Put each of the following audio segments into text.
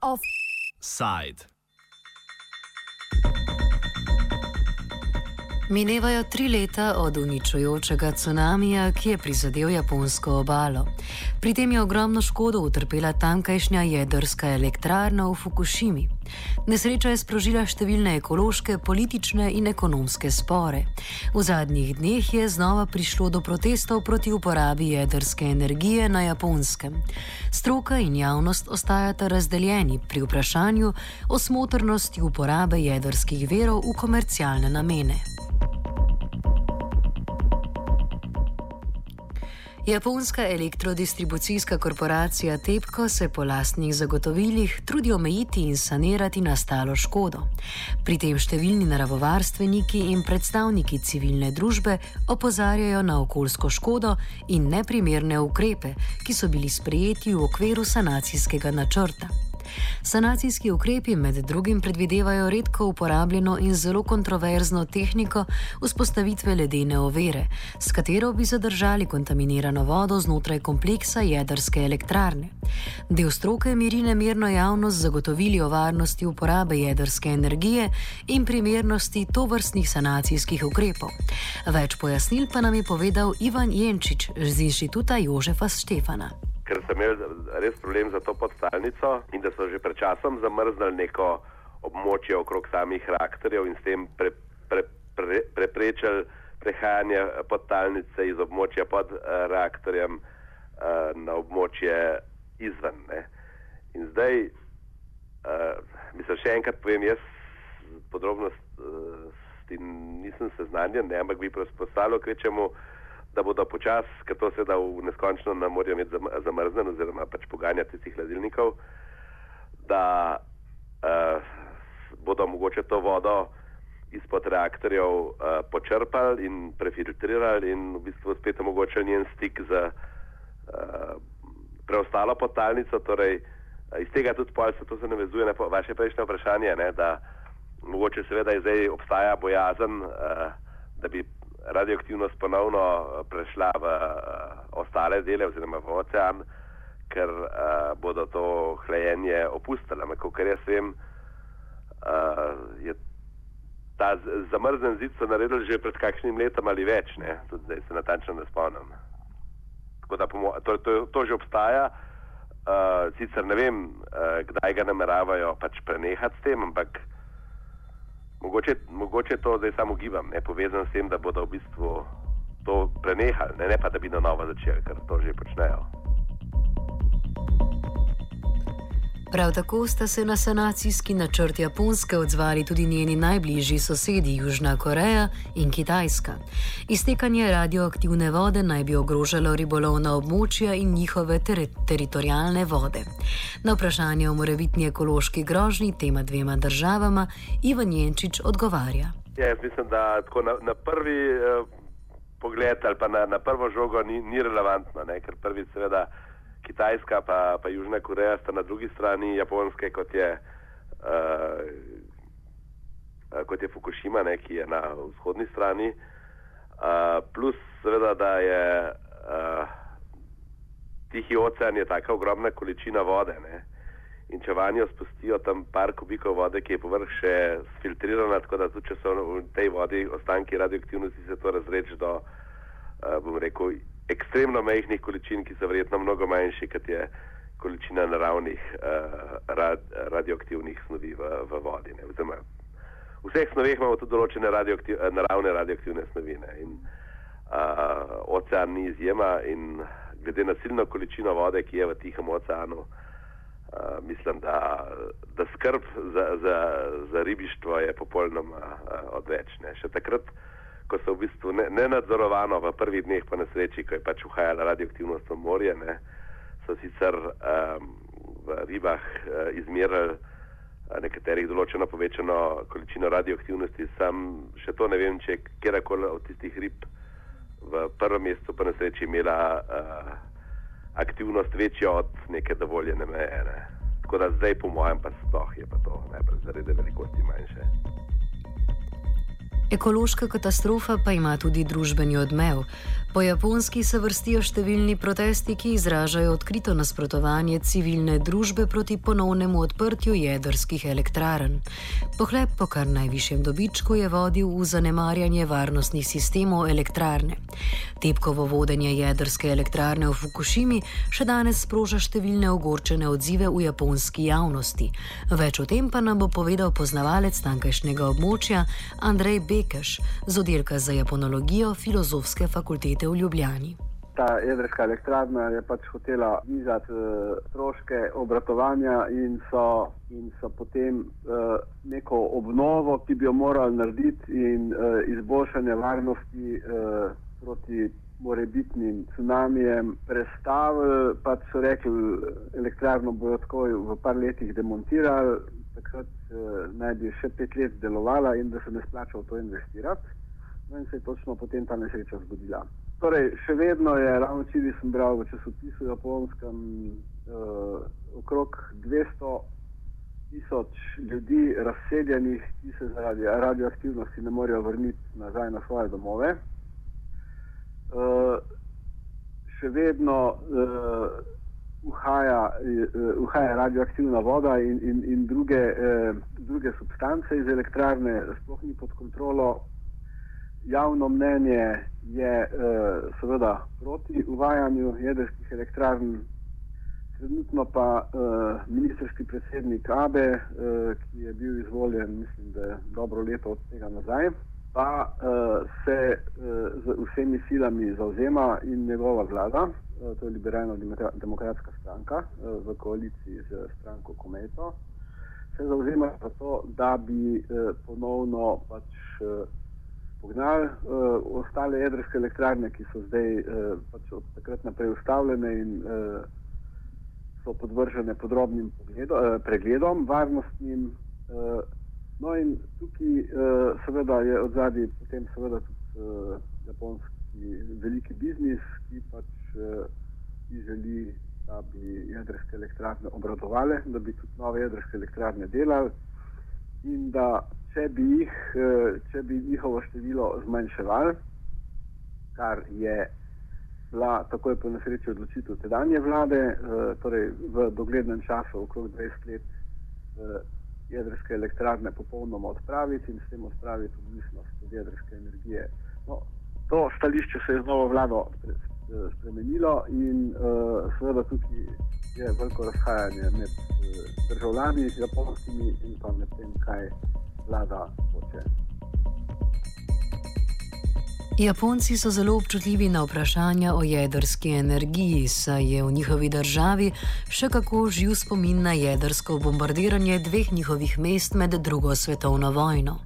Offside. Minevajo tri leta od uničujočega cunamija, ki je prizadel japonsko obalo. Pri tem je ogromno škodo utrpela tamkajšnja jedrska elektrarna v Fukushimi. Nesreča je sprožila številne ekološke, politične in ekonomske spore. V zadnjih dneh je znova prišlo do protestov proti uporabi jedrske energije na japonskem. Stroka in javnost ostajata razdeljeni pri vprašanju o smotrnosti uporabe jedrskih verov v komercialne namene. Japonska elektrodistribucijska korporacija TEPCO se po lastnih zagotovilih trudi omejiti in sanirati nastalo škodo. Pri tem številni naravovarstveniki in predstavniki civilne družbe opozarjajo na okoljsko škodo in neprimerne ukrepe, ki so bili sprejeti v okviru sanacijskega načrta. Sanacijski ukrepi med drugim predvidevajo redko uporabljeno in zelo kontroverzno tehniko vzpostavitve ledene overe, s katero bi zadržali kontaminirano vodo znotraj kompleksa jedrske elektrarne. Del stroke miri nemirno javnost zagotovili o varnosti uporabe jedrske energije in primernosti tovrstnih sanacijskih ukrepov. Več pojasnil pa nam je povedal Ivan Jenčič z inštituta Jožefa Štefana ker so imeli res problem za to podstalnico in da so že pred časom zamrznili neko območje okrog samih reaktorjev in s tem pre, pre, pre, preprečili prehajanje podstalnice iz območja pod uh, reaktorjem uh, na območje izven. Ne. In zdaj, uh, mislim, še enkrat povem, jaz podrobnost uh, nisem seznanjen, ne, ampak bi predstavljal, kvečemu, uh, da bodo počasi, ker to seveda v neskončno na morju imeti zamrznjeno, oziroma pač poganjati tistih hladilnikov, da uh, bodo mogoče to vodo izpod reaktorjev uh, počrpali in prefiltrirali in v bistvu spet omogočili njen stik z uh, preostalo potalnico. Torej, uh, iz tega tudi se to se navezuje na vaše prejšnje vprašanje, ne, da mogoče seveda zdaj obstaja bojazen, uh, da bi radioaktivnost ponovno eh, prešla v uh, ostale dele oziroma v ocean, ker uh, bodo to hlajenje opustili. Ampak, kar jaz vem, uh, je ta zamrznjen zid so naredili že pred kakšnim letom ali več, ne? tudi zdaj se natančno ne spomnim. To, to, to že obstaja. Uh, sicer ne vem, uh, kdaj ga nameravajo pač prenehati s tem, ampak uh, Mogoče, mogoče to zdaj samo gibam, ne povezan s tem, da bodo v bistvu to prenehali, ne, ne pa da bi na novo začeli, ker to že počnejo. Prav tako sta se na sanacijski načrt Japonske odzvali tudi njeni najbližji sosedi Južna Koreja in Kitajska. Iztekanje radioaktivne vode naj bi ogrožalo ribolovna območja in njihove ter teritorijalne vode. Na vprašanje o morebitni ekološki grožnji tema dvema državama Ivan Jenčič odgovarja. Ja, jaz mislim, da na, na prvi eh, pogled ali pa na, na prvo žogo ni, ni relevantno, ne? ker prvi seveda. Kitajska pa, pa Južna Koreja sta na drugi strani Japonske, kot je, uh, kot je Fukushima, ne, ki je na vzhodni strani. Uh, plus, seveda, da je uh, Tihi ocean je tako ogromna količina vode. Ne. In če vanjo spustijo tam par kubikov vode, ki je povrh še filtrirana, tako da tudi če so v tej vodi ostanki radioaktivnosti, se to razreče do, uh, bom rekel, ekstremno majhnih količin, ki so verjetno mnogo manjši, kot je količina naravnih uh, rad, radioaktivnih snovi v, v vodi. Vzema, v vseh snoveh imamo tudi določene radioaktiv, naravne radioaktivne snovi. Ne? In uh, ocean ni izjema in glede na silno količino vode, ki je v Tihem oceanu, uh, mislim, da, da skrb za, za, za ribištvo je popolnoma uh, odvečne. Še takrat, ko so v bistvu ne v prvih dneh po nesreči, ko je pač uhajala radioaktivnost v morje, ne, so sicer um, v ribah uh, izmerili uh, nekaterih določeno povečano količino radioaktivnosti. Sam še to ne vem, če je kjerkoli od tistih rib v prvem mesecu po nesreči imela uh, aktivnost večjo od neke dovoljene meje. Ne. Tako da zdaj, po mojem, pa sploh je pa to najbrž zaradi velikosti manjše. Ekološka katastrofa pa ima tudi družbeni odmev. Po japonski se vrstijo številni protesti, ki izražajo odkrito nasprotovanje civilne družbe proti ponovnemu odprtju jedrskih elektrarn. Pohleb po kar najvišjem dobičku je vodil v zanemarjanje varnostnih sistemov elektrarne. Tepkovo vodenje jedrske elektrarne v Fukushimi še danes sproža številne ogorčene odzive v japonski javnosti. Več o tem pa nam bo povedal poznavalec tankajšnjega območja Andrej Bekeš z oddelka za japonologijo Filozofske fakultete v Ljubljani. Ta jedrska elektrarna je pač hotela nizati uh, stroške obratovanja in so, in so potem uh, neko obnovo, ki bi jo morali narediti, in uh, izboljšanje varnosti uh, proti morebitnim tsunamijem prestavili. Pač so rekli, elektrarno bojo tako v par letih demontirali, takrat uh, naj bi še pet let delovala in da se ne splača v to investirati. No in se je točno potem ta nesreča zgodila. Torej, še vedno je, ravno včeraj sem bral v časopisu Japonskem, uh, okrog 200 tisoč ljudi razseljenih, ki se zaradi radioaktivnosti ne morejo vrniti nazaj na svoje domove. Uh, še vedno uh, uhaja, uh, uhaja radioaktivna voda in, in, in druge, uh, druge substance iz elektrarne, sploh ni pod kontrolo javno mnenje je uh, seveda proti uvajanju jedrskih elektrarn. Trenutno pa uh, ministerski predsednik Abe, uh, ki je bil izvoljen, mislim, da je dobro leto od tega nazaj, pa uh, se uh, z vsemi silami zauzema in njegova vlada, uh, to je liberalno-demokratska stranka uh, v koaliciji z stranko Kometo, se zauzema za to, da bi uh, ponovno pač. Uh, pognali uh, ostale jedrske elektrarne, ki so zdaj uh, pač od takrat naprej ustavljene in uh, so podvržene podrobnim pogledo, uh, pregledom, varnostnim. Uh, no in tukaj uh, seveda je od zadnji potem seveda tudi uh, japonski veliki biznis, ki pač uh, ki želi, da bi jedrske elektrarne obradovali, da bi tudi nove jedrske elektrarne delali in da če bi, jih, eh, če bi njihovo število zmanjševali, kar je bila takoj po nesreči odločitev tedanje vlade, eh, torej v doglednem času, okrog 20 let, eh, jedrske elektrarne popolnoma odpraviti in s tem odpraviti odvisnost od jedrske energije. No, to stališče se je z novo vlado spremenilo in seveda tukaj je veliko razhajanje med državljani, japonskimi in pa med tem, kaj vlada hoče. Japonci so zelo občutljivi na vprašanja o jedrski energiji, saj je v njihovi državi še kako živ spomin na jedrsko bombardiranje dveh njihovih mest med drugo svetovno vojno.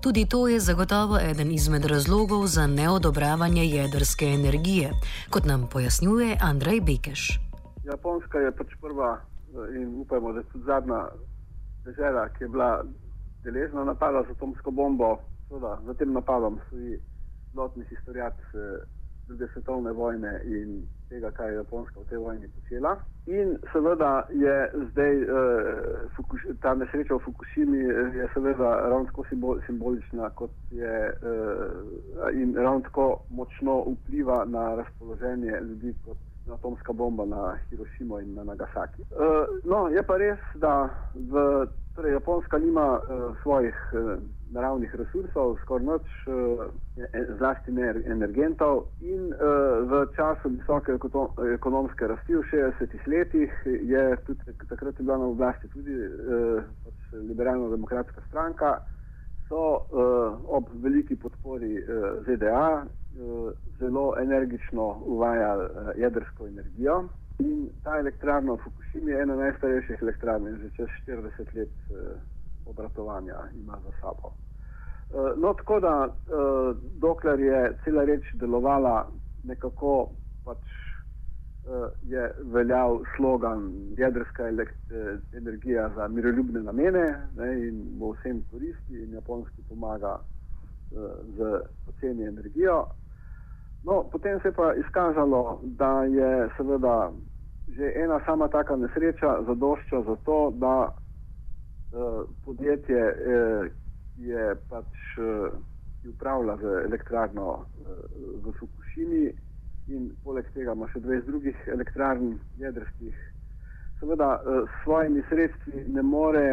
Tudi to je zagotovo eden izmed razlogov za neodobravanje jedrske energije, kot nam pojasnjuje Andrej Bekeš. Japonska je pač prva in upajmo, da je tudi zadnja država, ki je bila deležna napada z atomsko bombo, seveda za tem napadom stoji celotni historijat eh, druge svetovne vojne in tega, kaj je Japonska v tej vojni počela. In seveda je zdaj eh, ta nesreča v Fukushimi eh, je seveda ravno tako simbol, simbolična, kot je eh, in ravno tako močno vpliva na razpoloženje ljudi kot atomska bomba na Hirošimo in na Nagasaki. Uh, no, je pa res, da v, torej Japonska nima uh, svojih uh, naravnih resursov, skoraj noč, uh, zlasti ne energentov in uh, v času visoke ekonomske rasti v 60-ih letih je tudi takrat je bila na oblasti tudi uh, pač liberalno-demokratska stranka, so uh, ob veliki podpori uh, ZDA Eh, zelo energično uvajali eh, jedrsko energijo. In ta elektrarna v Fukushimi je ena najstarejših elektrarn, že čez 40 let eh, obratovanja ima za sabo. No, tako da, dokler je cela reč delovala nekako, pač je veljal slogan jedrska energija za miroljubne namene ne, in bo vsem koristi in Japonski pomaga z poceni energijo, No, potem se je pa izkazalo, da je seveda že ena sama taka nesreča zadošča za to, da eh, podjetje, eh, je pač eh, upravlja z elektrarno v Fukushimi in poleg tega ima še 20 drugih elektrarn jedrskih. Seveda s svojimi sredstvi ne more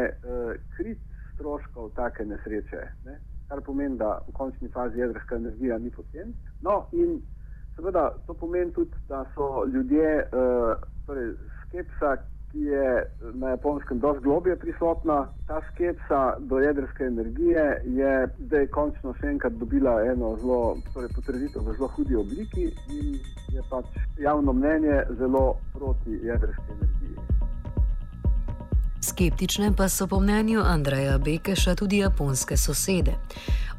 kriti stroškov take nesreče, ne? kar pomeni, da v končni fazi jedrska energija ni pocen. No, in seveda to pomeni tudi, da so ljudje, uh, torej skepsa, ki je na japonskem dosti globje prisotna, ta skepsa do jedrske energije je zdaj končno še enkrat dobila eno zelo, torej potrditev v zelo hudi obliki in je pač javno mnenje zelo proti jedrske energiji. Skeptične pa so po mnenju Andreja Bekeša tudi japonske sosede.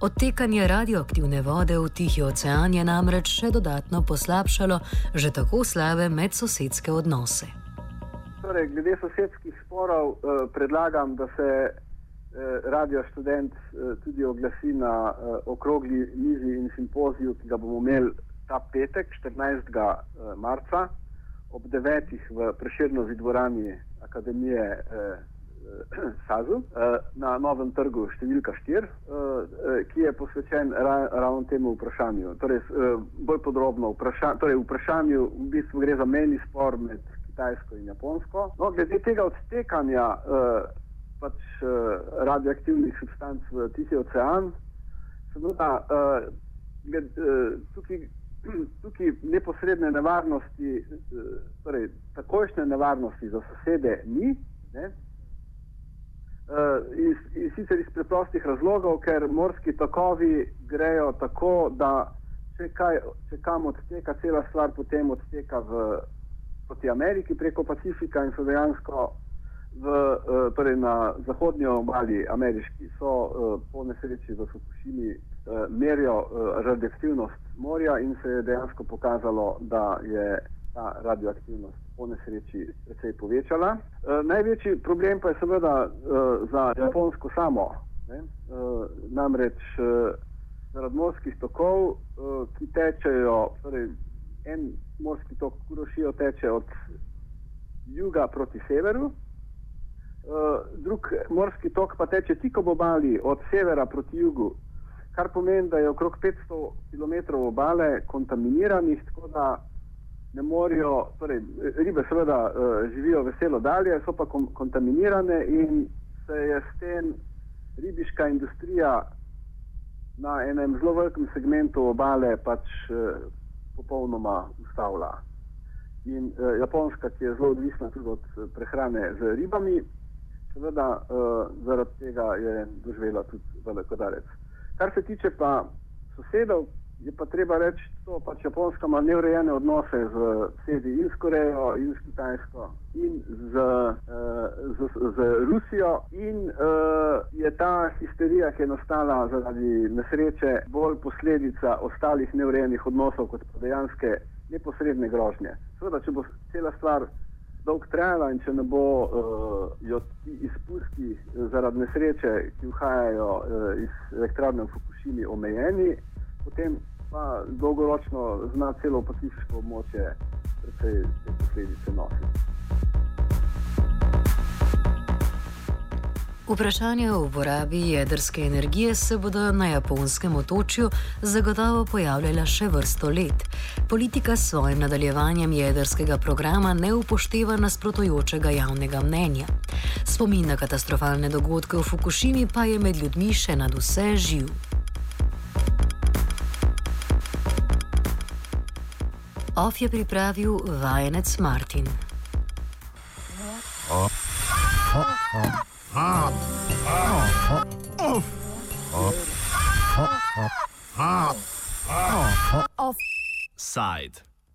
Odtekanje radioaktivne vode v Tihi ocean je namreč še dodatno poslabšalo že tako slabe medsosedske odnose. Torej, glede sosedskih sporov eh, predlagam, da se eh, radio študent eh, tudi oglasi na eh, okrogli mizi in simpoziju, ki ga bomo imeli ta petek, 14. Eh, marca ob 9. v preširnovi dvorani Akademije eh, eh, Sazu eh, na novem trgu številka 4, eh, eh, ki je posvečen ra, ravno temu vprašanju. Torej, eh, bolj podrobno vpraša, torej vprašanju, v bistvu gre za meni spor med Kitajsko in Japonsko. No, glede tega odtekanja eh, pač, eh, radioaktivnih substanc v Tihi ocean, seveda eh, eh, tukaj tukaj neposredne nevarnosti, eh, torej takošne nevarnosti za sosede ni. Ne? Uh, iz, iz, sicer iz preprostih razlogov, ker morski tokovi grejo tako, da če, kaj, če kam odteka, cela stvar potem odteka v, proti Ameriki preko Pacifika in so dejansko v, uh, torej na zahodnji obali ameriški, so uh, po nesreči v Fukushimi uh, merijo radioaktivnost morja in se je dejansko pokazalo, da je ta radioaktivnost po nesreči precej povečala. Največji problem pa je seveda za Japonsko samo. Ne? Namreč zaradi morskih tokov, ki tečejo, torej en morski tok Kurošijo teče od juga proti severu, Uh, drug morski tok pa teče tik ob obali, od severa proti jugu, kar pomeni, da je okrog 500 km obale kontaminiranih, tako da ne morajo, torej ribe seveda uh, živijo veselo dalje, so pa kon kontaminirane in se je s tem ribiška industrija na enem zelo velikem segmentu obale pač uh, popolnoma ustavila. In uh, Japonska, ki je zelo odvisna tudi od prehrane z ribami, seveda uh, zaradi tega je doživela tudi veliko darec. Kar se tiče pa sosedov, je pa treba reči, da pač Japonska ima neurejene odnose z sedi in s Korejo, in s Kitajsko, in z, uh, z, z Rusijo. In uh, je ta histerija, ki je nastala zaradi nesreče, bolj posledica ostalih neurejenih odnosov, kot dejanske neposredne grožnje. Seveda, če bo cela stvar dolgo trajala in če ne bo uh, ti izpusti eh, zaradi nesreče, ki vhajajo uh, iz elektrarne v Fukushimi, omejeni, potem pa dolgoročno zna celo pacifiško območje precej te posledice nositi. Vprašanje o uporabi jedrske energije se bodo na japonskem otočju zagotovo pojavljala še vrsto let. Politika s svojim nadaljevanjem jedrskega programa ne upošteva nasprotujočega javnega mnenja. Spomin na katastrofalne dogodke v Fukushimi pa je med ljudmi še nad vse živ. Of je pripravil vajenec Martin. Oh. Oh. Oh. Offside.